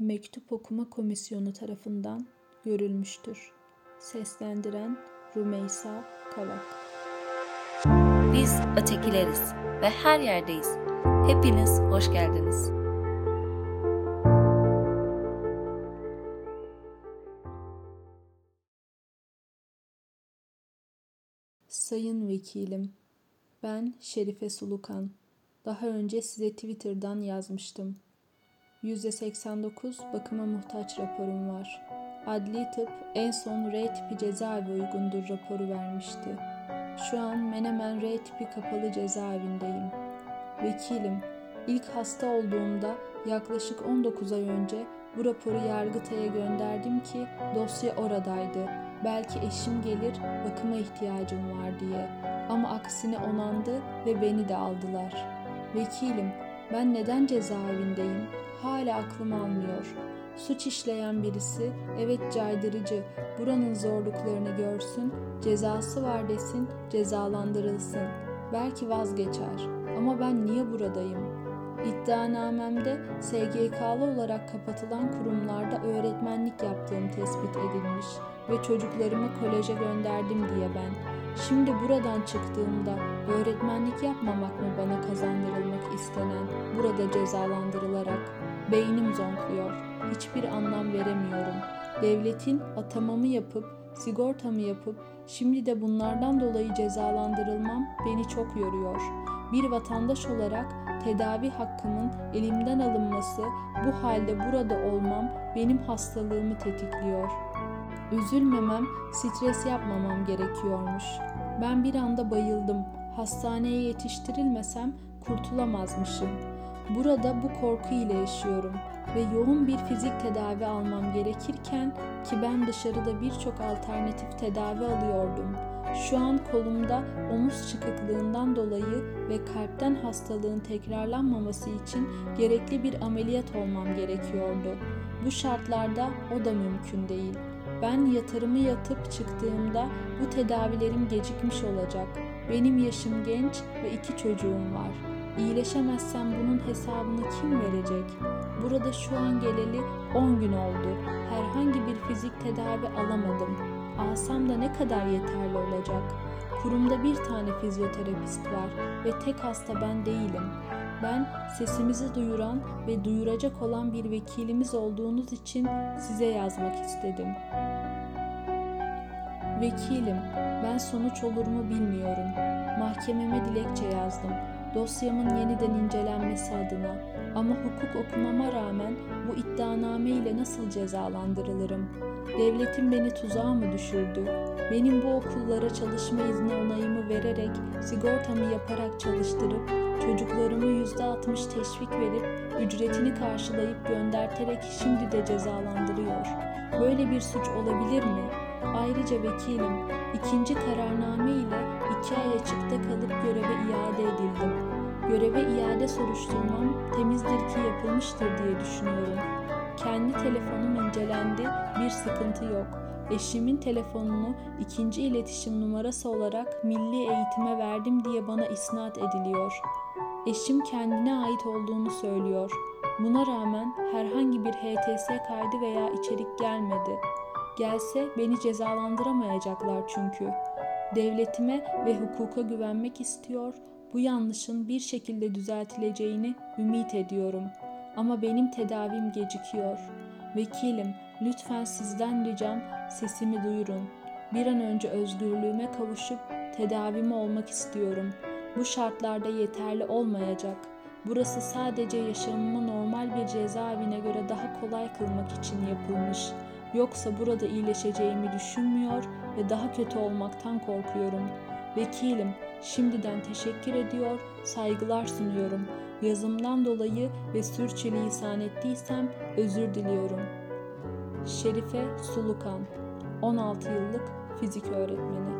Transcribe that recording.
Mektup Okuma Komisyonu tarafından görülmüştür. Seslendiren Rümeysa Kavak Biz ötekileriz ve her yerdeyiz. Hepiniz hoş geldiniz. Sayın Vekilim, ben Şerife Sulukan. Daha önce size Twitter'dan yazmıştım. %89 bakıma muhtaç raporum var. Adli tıp en son R tipi cezaevi uygundur raporu vermişti. Şu an Menemen R tipi kapalı cezaevindeyim. Vekilim, ilk hasta olduğumda yaklaşık 19 ay önce bu raporu Yargıtay'a gönderdim ki dosya oradaydı. Belki eşim gelir, bakıma ihtiyacım var diye. Ama aksine onandı ve beni de aldılar. Vekilim, ben neden cezaevindeyim? Hala aklım almıyor. Suç işleyen birisi, evet caydırıcı, buranın zorluklarını görsün, cezası var desin, cezalandırılsın. Belki vazgeçer. Ama ben niye buradayım? İddianamemde SGK'lı olarak kapatılan kurumlarda öğretmenlik yaptığım tespit edilmiş ve çocuklarımı koleje gönderdim diye ben. Şimdi buradan çıktığımda öğretmenlik yapmamak mı bana kazandırılmak istenen, burada cezalandırılarak? Beynim zonkluyor. Hiçbir anlam veremiyorum. Devletin atamamı yapıp, sigortamı yapıp, şimdi de bunlardan dolayı cezalandırılmam beni çok yoruyor. Bir vatandaş olarak tedavi hakkımın elimden alınması, bu halde burada olmam benim hastalığımı tetikliyor. Üzülmemem, stres yapmamam gerekiyormuş. Ben bir anda bayıldım. Hastaneye yetiştirilmesem kurtulamazmışım. Burada bu korku ile yaşıyorum ve yoğun bir fizik tedavi almam gerekirken ki ben dışarıda birçok alternatif tedavi alıyordum. Şu an kolumda omuz çıkıklığından dolayı ve kalpten hastalığın tekrarlanmaması için gerekli bir ameliyat olmam gerekiyordu. Bu şartlarda o da mümkün değil. Ben yatırımı yatıp çıktığımda bu tedavilerim gecikmiş olacak. Benim yaşım genç ve iki çocuğum var. İyileşemezsem bunun hesabını kim verecek? Burada şu an geleli 10 gün oldu. Herhangi bir fizik tedavi alamadım. Alsam da ne kadar yeterli olacak? Kurumda bir tane fizyoterapist var ve tek hasta ben değilim. Ben sesimizi duyuran ve duyuracak olan bir vekilimiz olduğunuz için size yazmak istedim. Vekilim, ben sonuç olur mu bilmiyorum. Mahkememe dilekçe yazdım. Dosyamın yeniden incelenmesi adına ama hukuk okumama rağmen bu iddianame ile nasıl cezalandırılırım? Devletin beni tuzağa mı düşürdü? Benim bu okullara çalışma izni onayımı vererek, sigortamı yaparak çalıştırıp, çocuklarımı yüzde altmış teşvik verip, ücretini karşılayıp gönderterek şimdi de cezalandırıyor. Böyle bir suç olabilir mi? Ayrıca vekilim, ikinci kararname ile iki ay açıkta kalıp göreve iade edildim. Göreve iade soruşturmam temizdir ki yapılmıştır diye düşünüyorum. Kendi telefonum incelendi, bir sıkıntı yok. Eşimin telefonunu ikinci iletişim numarası olarak milli eğitime verdim diye bana isnat ediliyor. Eşim kendine ait olduğunu söylüyor. Buna rağmen herhangi bir HTS kaydı veya içerik gelmedi. Gelse beni cezalandıramayacaklar çünkü. Devletime ve hukuka güvenmek istiyor, bu yanlışın bir şekilde düzeltileceğini ümit ediyorum. Ama benim tedavim gecikiyor. Vekilim, lütfen sizden ricam sesimi duyurun. Bir an önce özgürlüğüme kavuşup tedavimi olmak istiyorum. Bu şartlarda yeterli olmayacak. Burası sadece yaşamımı normal bir cezaevine göre daha kolay kılmak için yapılmış.'' Yoksa burada iyileşeceğimi düşünmüyor ve daha kötü olmaktan korkuyorum. Vekilim, şimdiden teşekkür ediyor, saygılar sunuyorum. Yazımdan dolayı ve sürçülisan ettiysem özür diliyorum. Şerife Sulukan 16 yıllık fizik öğretmeni